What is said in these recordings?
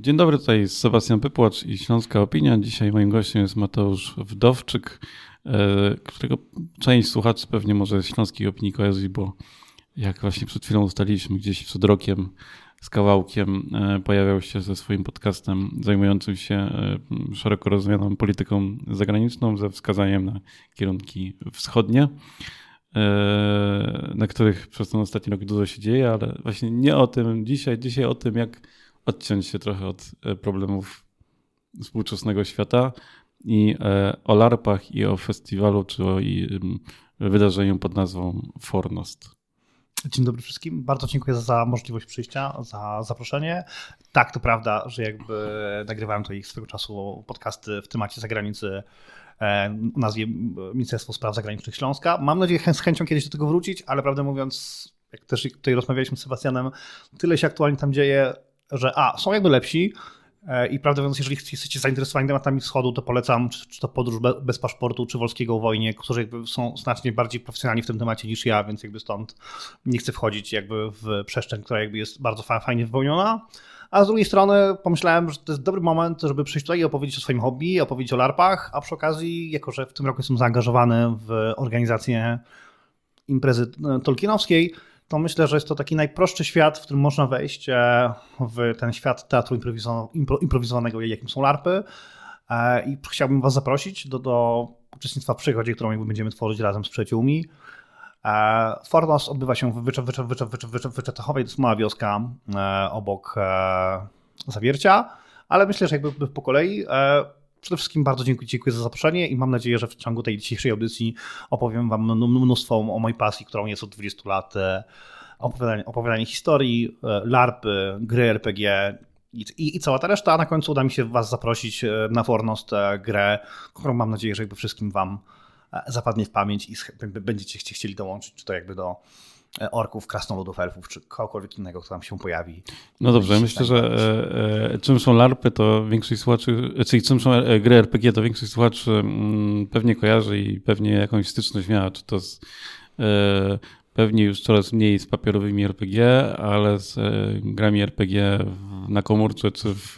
Dzień dobry, tutaj Sebastian Pypłacz i Śląska Opinia. Dzisiaj moim gościem jest Mateusz Wdowczyk, e, którego część słuchaczy pewnie może Śląskiej Opinii kojarzyć, bo jak właśnie przed chwilą ustaliliśmy, gdzieś przed rokiem z kawałkiem e, pojawiał się ze swoim podcastem zajmującym się e, szeroko rozumianą polityką zagraniczną ze wskazaniem na kierunki wschodnie, na których przez ten ostatni rok dużo się dzieje, ale właśnie nie o tym dzisiaj. Dzisiaj o tym, jak odciąć się trochę od e, problemów współczesnego świata i e, o LARPach i o festiwalu, czy o wydarzeniu pod nazwą Fornost. Dzień dobry wszystkim. Bardzo dziękuję za możliwość przyjścia, za zaproszenie. Tak, to prawda, że jakby nagrywałem tutaj swego czasu podcasty w temacie zagranicy e, o nazwie Ministerstwo Spraw Zagranicznych Śląska. Mam nadzieję z chęcią kiedyś do tego wrócić, ale prawdę mówiąc, jak też tutaj rozmawialiśmy z Sebastianem, tyle się aktualnie tam dzieje, że a, są jakby lepsi e, i prawdę mówiąc, jeżeli jesteście zainteresowani tematami wschodu, to polecam czy, czy to podróż bez paszportu, czy Wolskiego o wojnie, którzy jakby są znacznie bardziej profesjonalni w tym temacie niż ja, więc jakby stąd nie chcę wchodzić jakby w przestrzeń, która jakby jest bardzo fajnie wypełniona. A z drugiej strony pomyślałem, że to jest dobry moment, żeby przyjść tutaj i opowiedzieć o swoim hobby, opowiedzieć o larpach, a przy okazji, jako że w tym roku jestem zaangażowany w organizację imprezy e, tolkienowskiej, to myślę, że jest to taki najprostszy świat, w którym można wejść e, w ten świat teatru improwizowanego, jakim są larpy. E, I chciałbym Was zaprosić do, do uczestnictwa w przygodzie, którą będziemy tworzyć razem z przyjaciółmi. E, Fornos odbywa się w Wyczetochowej, to jest mała wioska obok Zawiercia, ale myślę, że jakby po kolei Przede wszystkim bardzo dziękuję, dziękuję za zaproszenie i mam nadzieję, że w ciągu tej dzisiejszej audycji opowiem Wam mnóstwo o mojej pasji, którą jest od 20 lat. E, opowiadanie, opowiadanie historii, e, LARPy, gry RPG i, i, i, cała ta reszta. A na końcu uda mi się Was zaprosić e, na Fornost grę, którą mam nadzieję, że jakby wszystkim Wam zapadnie w pamięć i będziecie chcieli dołączyć, czy to jakby do E, orków, krasnoludów, elfów, czy kogokolwiek innego, kto tam się pojawi. No dobrze, myślę, że e, e, czym są larpy, to większość słuchaczy, czyli czym są e, gry RPG, to większość słuchaczy mm, pewnie kojarzy i pewnie jakąś styczność miała, czy to z, e, pewnie już coraz mniej z papierowymi RPG, ale z e, grami RPG na komórce, czy w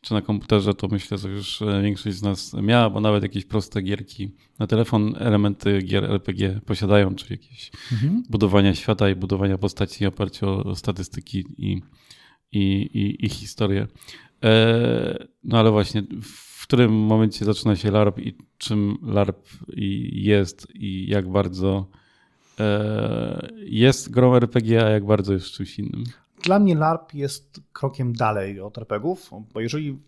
czy na komputerze, to myślę, że już e, większość z nas miała, bo nawet jakieś proste gierki na telefon, elementy gier RPG posiadają, czyli jakieś mhm. budowania świata i budowania postaci w oparciu o, o statystyki i, i, i, i historię. E, no ale właśnie, w którym momencie zaczyna się LARP i czym LARP jest i jak bardzo e, jest grą RPG, a jak bardzo jest czymś innym? Dla mnie LARP jest krokiem dalej od RPGów, bo jeżeli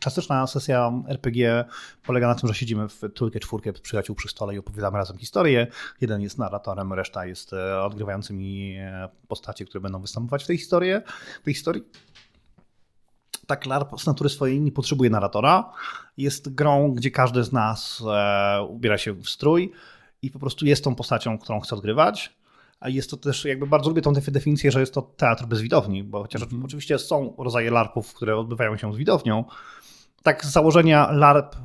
klasyczna sesja RPG polega na tym, że siedzimy w trójkę, czwórkę przyjaciół przy stole i opowiadamy razem historię. Jeden jest narratorem, reszta jest e, odgrywającymi e, postacie, które będą występować w tej historii. W tej historii. Tak, LARP z natury swojej nie potrzebuje narratora. Jest grą, gdzie każdy z nas e, ubiera się w strój i po prostu jest tą postacią, którą chce odgrywać a jest to też, jakby bardzo lubię tą definicję, że jest to teatr bez widowni, bo chociaż mm. oczywiście są rodzaje LARPów, które odbywają się z widownią, tak z założenia LARP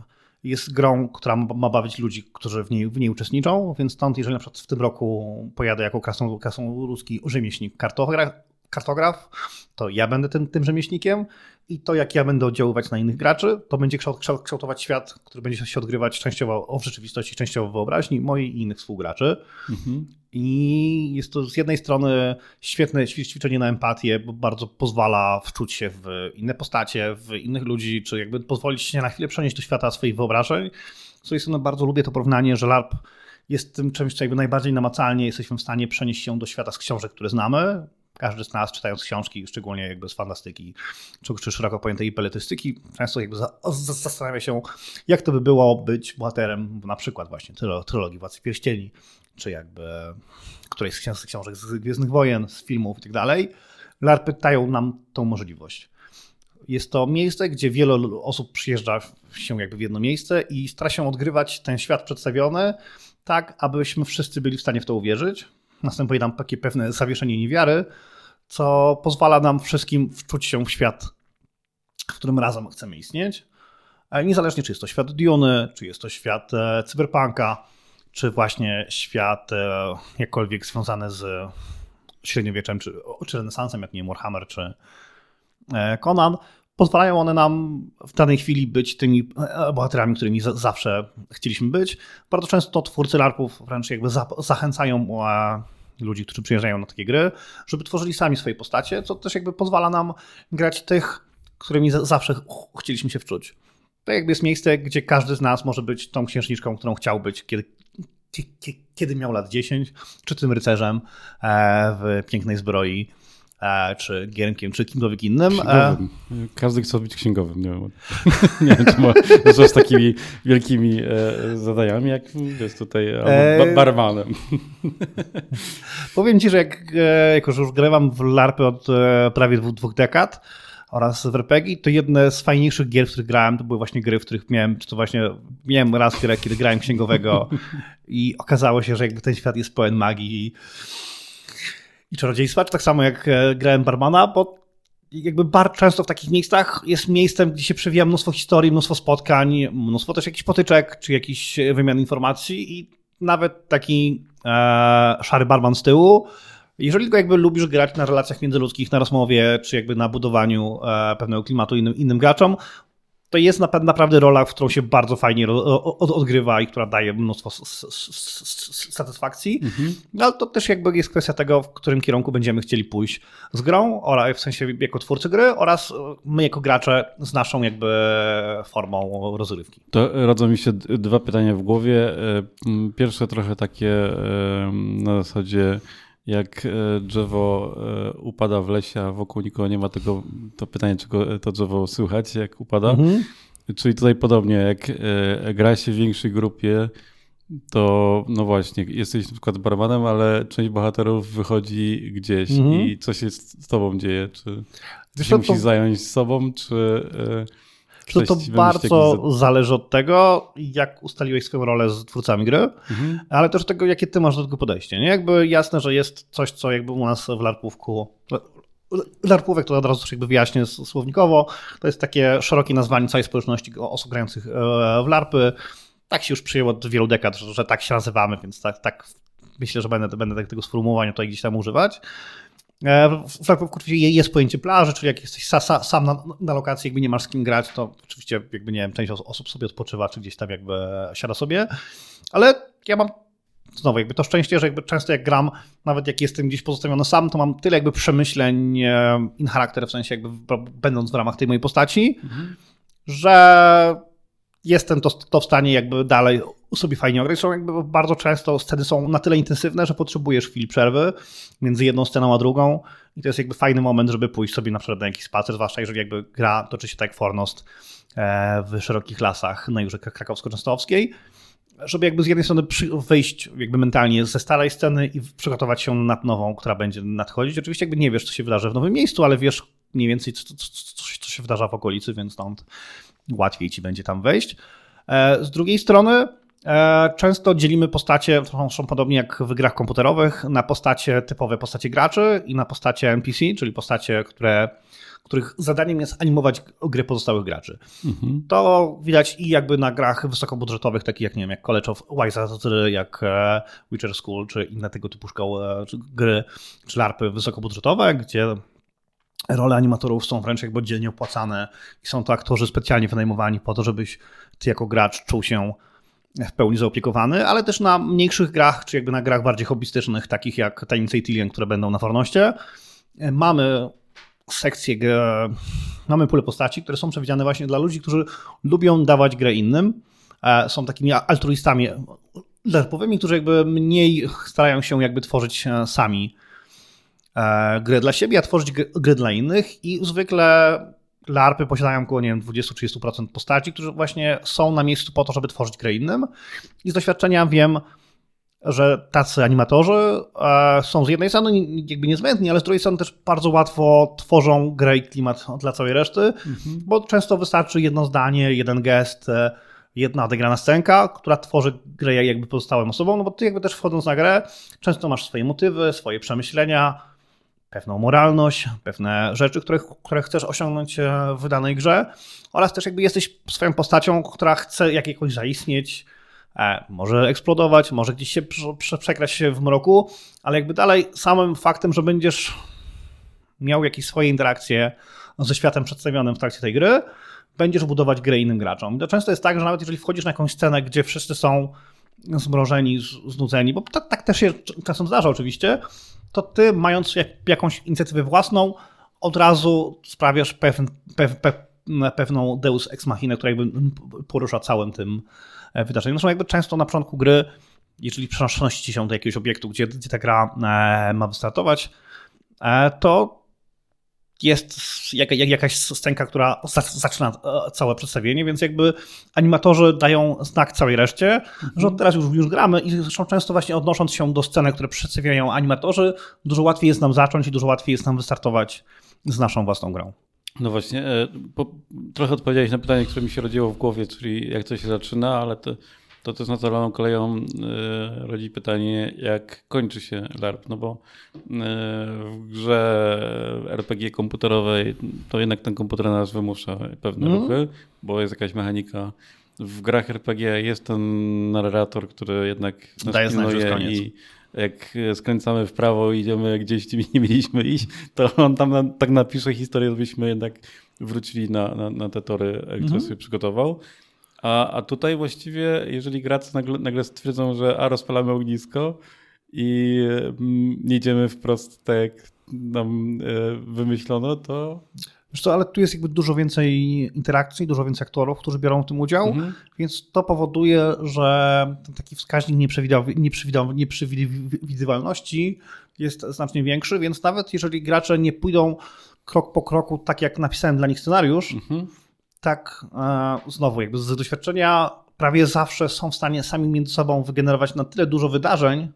jest grą, która ma bawić ludzi, którzy w niej, w niej uczestniczą, więc stąd, jeżeli na przykład w tym roku pojadę jako krasnoludzki rzemieślnik kartograf, kartograf, to ja będę tym, tym rzemieślnikiem i to, jak ja będę oddziaływać na innych graczy, to będzie kształtować świat, który będzie się odgrywać częściowo w rzeczywistości, częściowo w wyobraźni mojej i innych współgraczy. Mhm. I jest to z jednej strony świetne ćwiczenie na empatię, bo bardzo pozwala wczuć się w inne postacie, w innych ludzi, czy jakby pozwolić się na chwilę przenieść do świata swoich wyobrażeń. Z drugiej strony bardzo lubię to porównanie, że LARP jest tym czymś, co jakby najbardziej namacalnie jesteśmy w stanie przenieść się do świata z książek, które znamy, każdy z nas czytając książki, szczególnie jakby z fantastyki, czy, czy szeroko pojętej beletystyki, często jakby za, za, zastanawia się, jak to by było być bohaterem na przykład właśnie trylogii Władcy Pierścieni, czy jakby którejś z książek z Gwiezdnych Wojen, z filmów i tak dalej. LARPy dają nam tą możliwość. Jest to miejsce, gdzie wiele osób przyjeżdża się jakby w jedno miejsce i stara się odgrywać ten świat przedstawiony tak, abyśmy wszyscy byli w stanie w to uwierzyć, następuje nam takie pewne zawieszenie niewiary, co pozwala nam wszystkim wczuć się w świat, w którym razem chcemy istnieć. E, niezależnie, czy jest to świat Diony, czy jest to świat e, cyberpunka, czy właśnie świat e, jakkolwiek związany z średniowieczem, czy, czy renesansem, jak nie Warhammer, czy, Conan, pozwalają one nam w danej chwili być tymi bohaterami, którymi zawsze chcieliśmy być. Bardzo często twórcy LARPów wręcz jakby zachęcają ludzi, którzy przyjeżdżają na takie gry, żeby tworzyli sami swoje postacie, co też jakby pozwala nam grać tych, którymi zawsze chcieliśmy się wczuć. To jakby jest miejsce, gdzie każdy z nas może być tą księżniczką, którą chciał być, kiedy, kiedy miał lat 10, czy tym rycerzem e, w pięknej zbroi czy Giermkiem, czy kimkolwiek innym. Księgowym. Każdy chce być księgowym. Nie, nie wiem, czy ma z takimi wielkimi e, zadaniami, jak jest tutaj e... barmanem. Powiem ci, że jak, jako, że już grywam w LARPy od prawie dwóch, dwóch dekad, oraz w RPG, to jedne z fajniejszych gier, w których grałem, to były właśnie gry, w których miałem, czy to właśnie miałem raz kiedy grałem księgowego i okazało się, że jakby ten świat jest pełen magii i czarodziejstwa, czy tak samo jak e, grałem barmana, bo jakby bar często w takich miejscach jest miejscem, gdzie się przewija mnóstwo historii, mnóstwo spotkań, mnóstwo też jakichś potyczek, czy jakichś wymian informacji i nawet taki e, szary barman z tyłu, jeżeli tylko jakby lubisz grać na relacjach międzyludzkich, na rozmowie, czy jakby na budowaniu e, pewnego klimatu innym, innym graczom, to jest naprawdę rola, w którą się bardzo fajnie odgrywa i która daje mnóstwo satysfakcji. Mhm. No, ale to też jakby jest kwestia tego, w którym kierunku będziemy chcieli pójść z grą, w sensie jako twórcy gry oraz my jako gracze z naszą jakby formą rozrywki. To rodzą mi się dwa pytania w głowie. E, pierwsze trochę takie e, na zasadzie jak e, drzewo e, upada w lesie, a wokół nikogo nie ma tego, to pytanie, czy to drzewo słychać, jak upada. Mhm. Czyli tutaj podobnie, jak e, gra się w większej grupie, to no właśnie, jesteś na przykład barmanem, ale część bohaterów wychodzi gdzieś mhm. i co się z tobą dzieje? Czy, czy się to... musisz zająć sobą, czy to to bardzo zależy od tego, jak ustaliłeś swoją rolę z twórcami gry, mhm. ale też tego, jakie ty masz do tego podejście. Nie? Jakby jasne, że jest coś, co jakby u nas w larpówku Larpówek to od razu jakby wyjaśnię słownikowo. To jest takie szerokie nazwanie całej społeczności osób grających e, w larpy. Tak się już przyjęło od wielu dekad, że, że tak się nazywamy, więc tak, tak myślę, że będę, będę tego sformułowania tutaj gdzieś tam używać. E, w oczywiście jest pojęcie plaży, czyli jak jesteś sam na, na, lokacji, jakby nie masz z kim grać, to oczywiście jakby nie wiem, część osób sobie odpoczywa, czy gdzieś tam jakby siada sobie, ale ja mam znowu jakby to szczęście, że jakby często jak gram, nawet jak jestem gdzieś pozostawiony sam, to mam tyle jakby przemyśleń e, in charakter, w sensie jakby będąc w ramach tej mojej postaci, mhm. że jestem to, to w stanie jakby dalej sobie fajnie ograć. Są jakby bardzo często sceny są na tyle intensywne, że potrzebujesz chwili przerwy między jedną sceną a drugą i to jest jakby fajny moment, żeby pójść sobie na przykład na jakiś spacer, zwłaszcza jeżeli jakby gra toczy się tak jak Fornost e, w szerokich lasach na Jurze Krakowsko-Częstochowskiej, żeby jakby z jednej strony wyjść jakby mentalnie ze starej sceny i przygotować się nad nową, która będzie nadchodzić. Oczywiście jakby nie wiesz, co się wydarzy w nowym miejscu, ale wiesz mniej więcej, co, co, co się wydarza w okolicy, więc stąd łatwiej ci będzie tam wejść. E, z drugiej strony często dzielimy postacie, są podobnie jak w grach komputerowych, na postacie typowe postacie graczy i na postacie NPC, czyli postacie, które których zadaniem jest animować gry pozostałych graczy. Mhm. To widać i jakby na grach wysokobudżetowych, takich jak nie wiem, jak College of Wise, jak e, Witcher School, czy inne tego typu szkoły, czy gry, czy larpy wysokobudżetowe, gdzie role animatorów są wręcz jakby oddzielnie opłacane i są to aktorzy specjalnie wynajmowani po to, żebyś ty jako gracz czuł się w pełni zaopiekowany, ale też na mniejszych grach, czy jakby na grach bardziej hobbystycznych, takich jak Tajemnice Itilien, które będą na Fornoście, mamy sekcję, mamy pulę postaci, które są przewidziane właśnie dla ludzi, którzy lubią dawać grę innym, e, są takimi altruistami lerpowymi, którzy jakby mniej starają się jakby tworzyć e, sami E, grę dla siebie, a tworzyć gry dla innych i zwykle LARPy posiadają około nie wiem, 20-30% postaci, którzy właśnie są na miejscu po to, żeby tworzyć grę innym. I z doświadczenia wiem, że tacy animatorzy e, są z jednej strony jakby niezbędni, ale z drugiej strony też bardzo łatwo tworzą grę i klimat dla całej reszty, mhm. bo często wystarczy jedno zdanie, jeden gest, e, jedna odegrana scenka, która tworzy grę jakby pozostałym osobom, no bo ty jakby też wchodząc na grę, często masz swoje motywy, swoje przemyślenia, pewną moralność, pewne rzeczy, które, chcesz osiągnąć e, w danej grze, oraz też jakby jesteś swoją postacią, która chce jak jakoś zaistnieć, e, może eksplodować, może gdzieś się przekrać się w mroku, ale jakby dalej samym faktem, że będziesz miał jakieś swoje interakcje ze światem przedstawionym w trakcie tej gry, będziesz budować grę innym graczom. To często jest tak, że nawet jeżeli wchodzisz na jakąś scenę, gdzie wszyscy są zmrożeni, znudzeni, bo tak, tak też się czasem zdarza oczywiście, to ty mając jak, jakąś inicjatywę własną, od razu sprawiasz pewien, pew, pew, pewną deus ex machina, która jakby porusza całym tym e, wydarzeniem. Zresztą jakby często na początku gry, jeżeli przenosicie się do jakiegoś obiektu, gdzie, gdzie ta gra e, ma wystartować, e, to jest jak, jak, jakaś scenka, która zaczyna całe przedstawienie, więc jakby animatorzy dają znak całej reszcie, mhm. że teraz już, już gramy i zresztą często właśnie odnosząc się do sceny, które przedstawiają animatorzy, dużo łatwiej jest nam zacząć i dużo łatwiej jest nam wystartować z naszą własną grą. No właśnie, po, trochę odpowiedziałeś na pytanie, które mi się rodziło w głowie, czyli jak to się zaczyna, ale to to też naturalną koleją y, rodzi pytanie, jak kończy się LARP, no bo y, w grze RPG komputerowej to jednak ten komputer nas wymusza pewne mm. ruchy, bo jest jakaś mechanika. W grach RPG jest ten narrator, który jednak Daje pilnuje i jak skręcamy w prawo i idziemy gdzieś, gdzie nie mieliśmy iść, to on tam tak napisze historię, żebyśmy jednak wrócili na, na, na te tory, które mm -hmm. sobie przygotował. A, a tutaj właściwie, jeżeli gracze nagle, nagle stwierdzą, że a rozpalamy ognisko i mm, nie idziemy wprost tak jak nam e, wymyślono, to co, ale tu jest jakby dużo więcej interakcji, dużo więcej aktorów, którzy biorą w tym udział, mhm. więc to powoduje, że ten taki wskaźnik nieprzewidywalności jest znacznie większy, więc nawet jeżeli gracze nie pójdą krok po kroku, tak jak napisałem dla nich scenariusz, mhm tak e, znowu jakby z doświadczenia prawie zawsze są w stanie sami między sobą wygenerować na tyle dużo wydarzeń,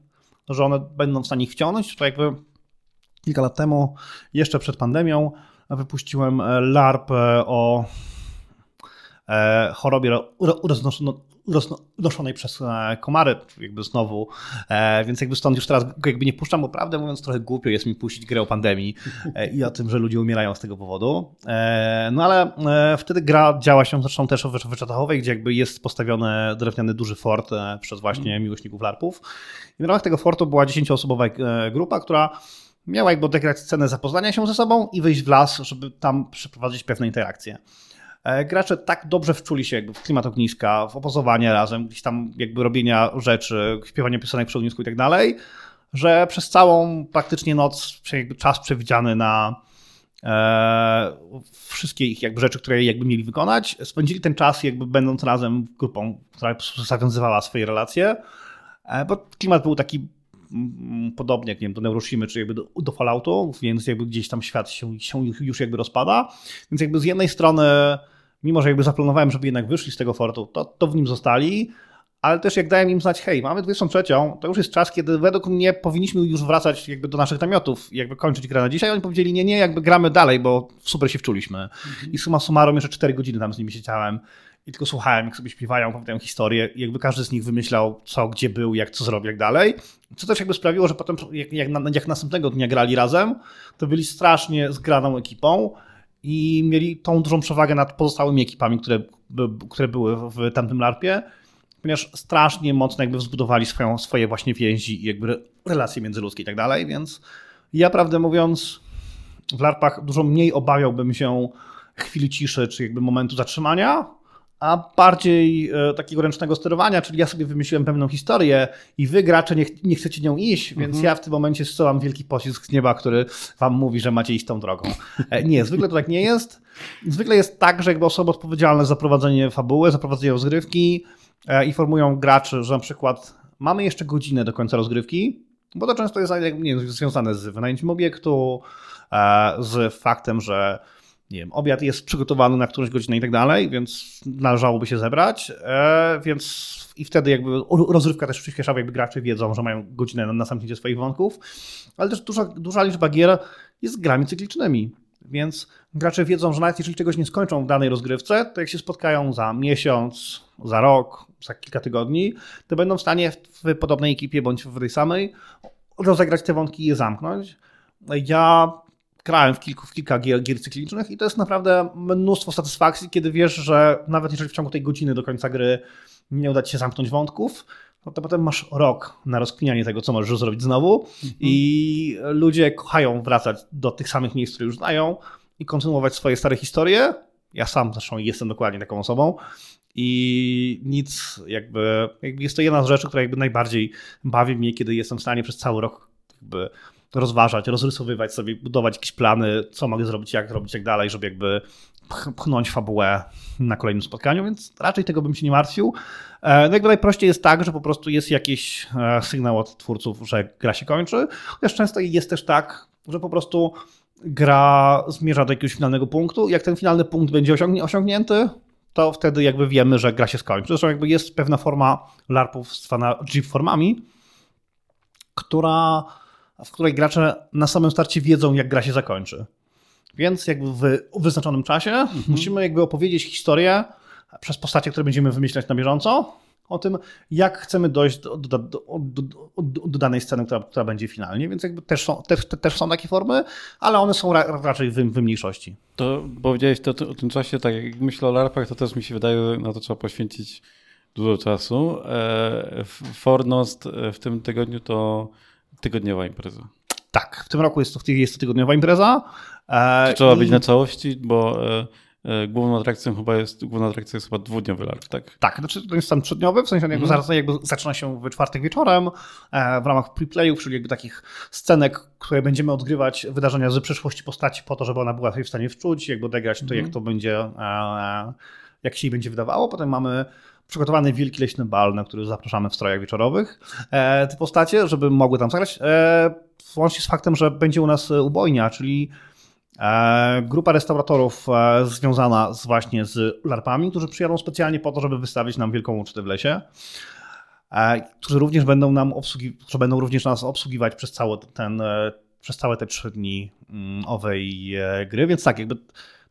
że one będą w stanie ich wciągnąć. To jakby kilka lat temu, jeszcze przed pandemią, wypuściłem e, LARP e, o chorobie noszonej przez e, komary, jakby znowu, e, więc jakby stąd już teraz jakby nie puszczam, bo prawdę mówiąc trochę głupio jest mi puścić grę o pandemii e, i o tym, że ludzie umierają z tego powodu. No ale wtedy gra działa się zresztą też w wyczatachowej, gdzie jakby jest postawiony drewniany duży fort przez właśnie mm. miłośników larpów. I w ramach tego fortu była dziesięcioosobowa grupa, która miała jakby odegrać scenę zapoznania się ze sobą i wyjść w las, żeby tam przeprowadzić pewne interakcje. E, gracze tak dobrze wczuli się jakby w klimat ogniska, w opozowanie razem, gdzieś tam jakby robienia rzeczy, śpiewanie piosenek przy ognisku i tak dalej, że przez całą praktycznie noc, czas przewidziany na e, wszystkie ich jakby rzeczy, które jakby mieli wykonać, spędzili ten czas jakby będąc razem grupą, która zawiązywała swoje relacje, e, bo klimat był taki mm, podobnie jak nie wiem, do Neuroshimy, czy jakby do, do Falloutu, więc jakby gdzieś tam świat się, się już jakby rozpada. Więc jakby z jednej strony mimo że jakby zaplanowałem, żeby jednak wyszli z tego fortu, to, to w nim zostali, ale też jak dałem im znać, hej, mamy 23, to już jest czas, kiedy według mnie powinniśmy już wracać jakby do naszych namiotów jakby kończyć grę na dzisiaj. Oni powiedzieli, nie, nie, jakby gramy dalej, bo super się wczuliśmy. Mhm. I suma summarum jeszcze 4 godziny tam z nimi siedziałem i tylko słuchałem, jak sobie śpiewają, opowiadają historię i jakby każdy z nich wymyślał, co, gdzie był, jak, co zrobił, jak dalej. Co też jakby sprawiło, że potem, jak, jak, jak następnego dnia grali razem, to byli strasznie zgraną ekipą i mieli tą dużą przewagę nad pozostałymi ekipami, które, które były w tamtym larpie, ponieważ strasznie mocno jakby wzbudowali swoją, swoje właśnie więzi i jakby relacje międzyludzkie i tak dalej, więc ja prawdę mówiąc w larpach dużo mniej obawiałbym się chwili ciszy, czy jakby momentu zatrzymania, a bardziej e, takiego ręcznego sterowania, czyli ja sobie wymyśliłem pewną historię i wy gracze nie, nie chcecie nią iść, więc mhm. ja w tym momencie zsyłam wielki pocisk z nieba, który wam mówi, że macie iść tą drogą. E, nie, zwykle to tak nie jest. Zwykle jest tak, że jakby osoby odpowiedzialne za prowadzenie fabuły, za prowadzenie rozgrywki e, informują graczy, że na przykład mamy jeszcze godzinę do końca rozgrywki, bo to często jest nie, związane z wynajęciem obiektu, z faktem, że nie wiem, obiad jest przygotowany na którąś godzinę i tak dalej, więc należałoby się zebrać, e, więc i wtedy jakby rozrywka też przyspiesza, jakby gracze wiedzą, że mają godzinę na, na zamknięcie swoich wątków, ale też duża, duża liczba gier jest grami cyklicznymi, więc gracze wiedzą, że nawet jeżeli czegoś nie skończą w danej rozgrywce, to jak się spotkają za miesiąc, za rok, za kilka tygodni, to będą w stanie w podobnej ekipie bądź w tej samej rozegrać te wątki i je zamknąć. Ja grałem w, kilku, w kilka gier, gier cyklicznych i to jest naprawdę mnóstwo satysfakcji, kiedy wiesz, że nawet jeżeli w ciągu tej godziny do końca gry nie uda ci się zamknąć wątków, no to potem masz rok na rozkminianie tego, co możesz zrobić znowu mhm. i ludzie kochają wracać do tych samych miejsc, które już znają i kontynuować swoje stare historie. Ja sam zresztą jestem dokładnie taką osobą i nic jakby, jakby jest to jedna z rzeczy, która jakby najbardziej bawi mnie, kiedy jestem w stanie przez cały rok jakby rozważać, rozrysowywać sobie, budować jakieś plany, co mogę zrobić, jak robić, jak dalej, żeby jakby pchnąć fabułę na kolejnym spotkaniu, więc raczej tego bym się nie martwił. E, no jakby najprościej jest tak, że po prostu jest jakiś e, sygnał od twórców, że gra się kończy, chociaż często jest też tak, że po prostu gra zmierza do jakiegoś finalnego punktu. Jak ten finalny punkt będzie osiągnięty, to wtedy jakby wiemy, że gra się skończy. Zresztą jakby jest pewna forma LARPów zwana GIF formami, która, w której gracze na samym starcie wiedzą, jak gra się zakończy. Więc jakby w wyznaczonym czasie mhm. musimy jakby opowiedzieć historię przez postacie, które będziemy wymyślać na bieżąco, o tym, jak chcemy dojść do, do, do, do danej sceny, która, która, będzie finalnie, więc jakby też są, też, też są takie formy, ale one są ra, raczej w, w mniejszości. To powiedziałeś to, to, o tym czasie, tak jak myślę o LARPach, to też mi się wydaje, na to trzeba poświęcić dużo czasu. E, Fornost e, w tym tygodniu to tygodniowa impreza. Tak, w tym roku jest to, jest to tygodniowa impreza. E, Czy trzeba I... być na całości, bo E, główną atrakcją chyba jest, główna atrakcja jest chyba dwudniowy LARP, tak? Tak, znaczy to jest tam trzydniowy, w sensie jakby, mm. zaraz, jakby zaczyna się w czwartek wieczorem e, w ramach preplayów, czyli jakby takich scenek, które będziemy odgrywać wydarzenia z przeszłości postaci po to, żeby ona była w stanie wczuć, jakby odegrać to, jak mhm. to będzie, e, jak się jej będzie wydawało. Potem mamy przygotowany wielki leśny bal, na który zapraszamy w strojach wieczorowych te postacie, żeby mogły tam zagrać. Łącznie z faktem, że będzie u nas ubojnia, czyli E, grupa restauratorów e, związana z właśnie z larpami, którzy przyjadą specjalnie po to, żeby wystawić nam wielką ucztę w lesie, e, którzy również będą nam obsługi, którzy będą również nas obsługiwać przez cały ten, przez całe te trzy dni mm, owej gry, więc tak, jakby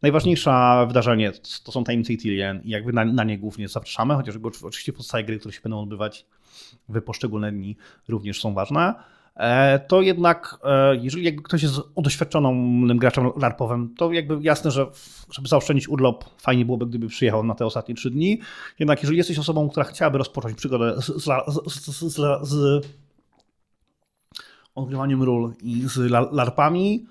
najważniejsze wydarzenie to są tajemnice Itilien i jakby na, na nie głównie zapraszamy, chociaż oczywiście pozostałe gry, które się będą odbywać w poszczególne dni również są ważne. E, to jednak, e, jeżeli jakby ktoś jest doświadczonym graczem larpowym, to jakby jasne, że żeby zaoszczędzić urlop, fajnie byłoby, gdyby przyjechał na te ostatnie trzy dni. Jednak jeżeli jesteś osobą, która chciałaby rozpocząć przygodę z, z, z, z odgrywaniem ról i z larpami,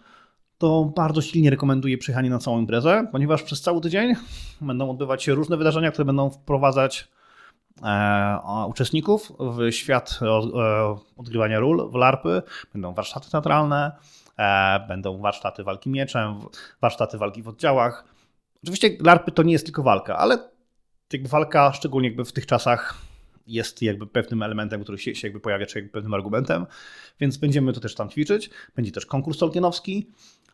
to bardzo silnie rekomenduję przyjechanie na całą imprezę, ponieważ przez cały tydzień będą odbywać się różne wydarzenia, które będą wprowadzać E, uczestników w świat e, odgrywania ról w LARPy. Będą warsztaty teatralne, e, będą warsztaty walki mieczem, warsztaty walki w oddziałach. Oczywiście LARPy to nie jest tylko walka, ale jakby walka, szczególnie jakby w tych czasach, jest jakby pewnym elementem, który się, się jakby pojawia, czy jakby pewnym argumentem, więc będziemy to też tam ćwiczyć. Będzie też konkurs tolkienowski,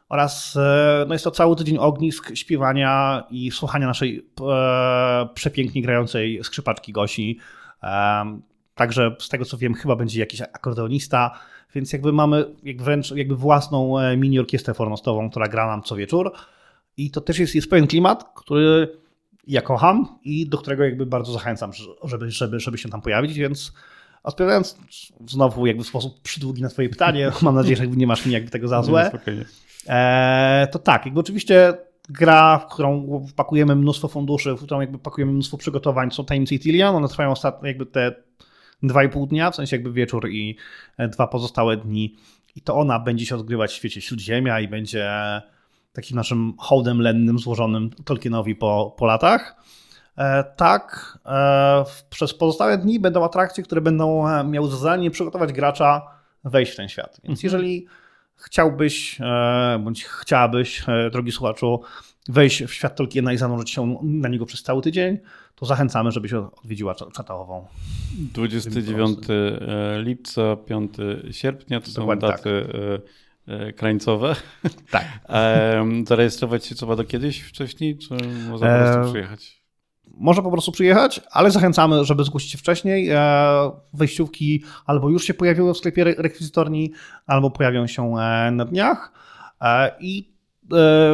oraz e, no jest to cały tydzień ognisk, śpiewania i słuchania naszej e, przepięknie grającej skrzypaczki Gosi. E, także z tego co wiem, chyba będzie jakiś akordeonista, więc jakby mamy jak wręcz jakby własną e, mini orkiestrę formostową, która gra nam co wieczór. I to też jest, jest pewien klimat, który ja kocham i do którego jakby bardzo zachęcam, żeby, żeby, żeby się tam pojawić, więc odpowiadając znowu jakby w sposób przydługi na twoje pytanie, mam nadzieję, że nie masz mi jakby tego za złe. E, to tak, jakby oczywiście gra, w którą pakujemy mnóstwo funduszy, w którą jakby pakujemy mnóstwo przygotowań, są tajemnice Itilian, one trwają ostatnio jakby te dwa i pół dnia, w sensie jakby wieczór i e, dwa pozostałe dni i to ona będzie się odgrywać w świecie Śródziemia i będzie takim naszym hołdem lennym złożonym Tolkienowi po, po latach. E, tak, przez pozostałe dni będą atrakcje, które będą miały za zadanie przygotować gracza wejść w ten świat. Więc mhm. jeżeli chciałbyś, e, bądź chciałabyś, e, drogi słuchaczu, wejść w świat Tolkiena i zanurzyć się na niego przez cały tydzień, to zachęcamy, żebyś odwiedziła czatałową. 29 e, lipca, 5 sierpnia to Dokładnie są daty tak. krańcowe. Tak. Zarejestrować się trzeba do kiedyś wcześniej, czy można po prostu przyjechać? Może po prostu przyjechać, ale zachęcamy, żeby zgłosić się wcześniej. E, wejściówki albo już się pojawiły w sklepie rekwizytorni, albo pojawią się e, na dniach. E, I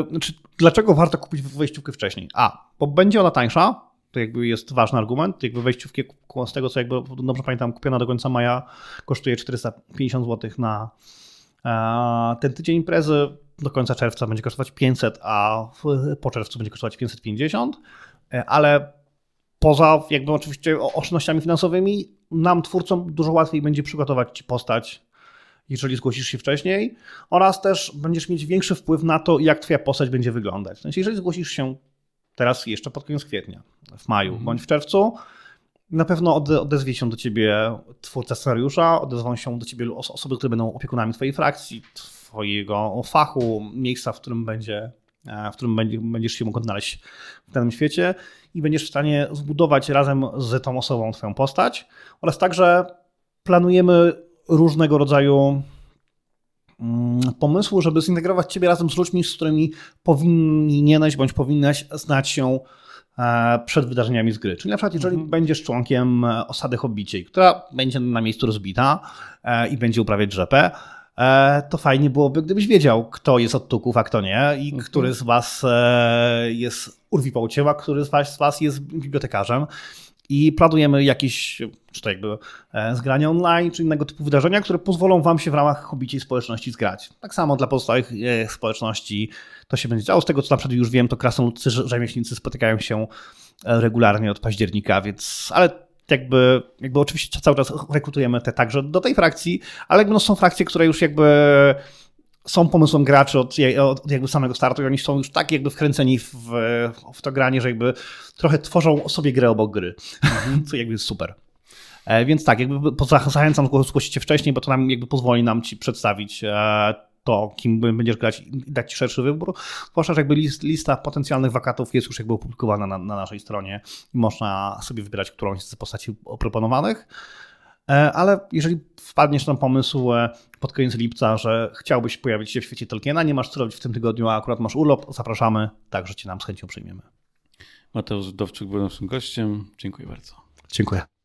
znaczy, dlaczego warto kupić wejściówkę wcześniej? A, bo będzie ona tańsza, to jakby jest ważny argument. Jakby wejściówki z tego, co jakby dobrze pamiętam, kupiona do końca maja kosztuje 450 zł na ten tydzień imprezy. Do końca czerwca będzie kosztować 500, a po czerwcu będzie kosztować 550. E, ale poza jakby oczywiście oszczędnościami finansowymi nam, twórcom, dużo łatwiej będzie przygotować ci postać, jeżeli zgłosisz się wcześniej, oraz też będziesz mieć większy wpływ na to, jak twoja postać będzie wyglądać. W sensie, jeżeli zgłosisz się teraz jeszcze pod koniec kwietnia, w maju mhm. bądź w czerwcu, na pewno odezwie się do ciebie twórca scenariusza, odezwą się do ciebie osoby, które będą opiekunami twojej frakcji, twojego fachu, miejsca, w którym będzie w którym będziesz się mógł odnaleźć w danym świecie i będziesz w stanie zbudować razem z tą osobą twoją postać oraz także planujemy różnego rodzaju mm, pomysłu, żeby zintegrować ciebie razem z ludźmi, z którymi powinieneś bądź powinnaś znać się e, przed wydarzeniami z gry. Czyli na przykład, jeżeli mhm. będziesz członkiem osady Hobbiciej, która będzie na miejscu rozbita e, i będzie uprawiać rzepę, E, to fajnie byłoby, gdybyś wiedział, kto jest od tuków, a kto nie i mhm. który z was e, jest urwipałciem, a który z was, z was jest bibliotekarzem. I planujemy jakieś, czy to jakby e, zgrania online, czy innego typu wydarzenia, które pozwolą wam się w ramach hobbici społeczności zgrać. Tak samo dla pozostałych społeczności to się będzie działo. Z tego, co na przykład już wiem, to krasnoludcy rzemieślnicy spotykają się regularnie od października, więc, ale jakby, jakby oczywiście cały czas rekrutujemy te także do tej frakcji, ale jakby no są frakcje, które już jakby są pomysłem graczy od, od, jakby samego startu i oni są już tak jakby wkręceni w, w to granie, że jakby trochę tworzą sobie grę obok gry, mhm. co jakby jest super. E, więc tak, jakby zachęcam zgłosić się wcześniej, bo to nam jakby pozwoli nam ci przedstawić e, to, kim będziesz grać i dać ci szerszy wybór. Zwłaszcza, że jakby lista potencjalnych wakatów jest już jakby opublikowana na, na naszej stronie i można sobie wybrać którąś z postaci proponowanych. E, ale jeżeli wpadniesz na pomysł e, pod koniec lipca, że chciałbyś pojawić się w świecie Tolkiena, nie masz co robić w tym tygodniu, a akurat masz urlop, zapraszamy, także cię nam z chęcią przyjmiemy. Mateusz Dowczyk był naszym gościem. Dziękuję bardzo. Dziękuję.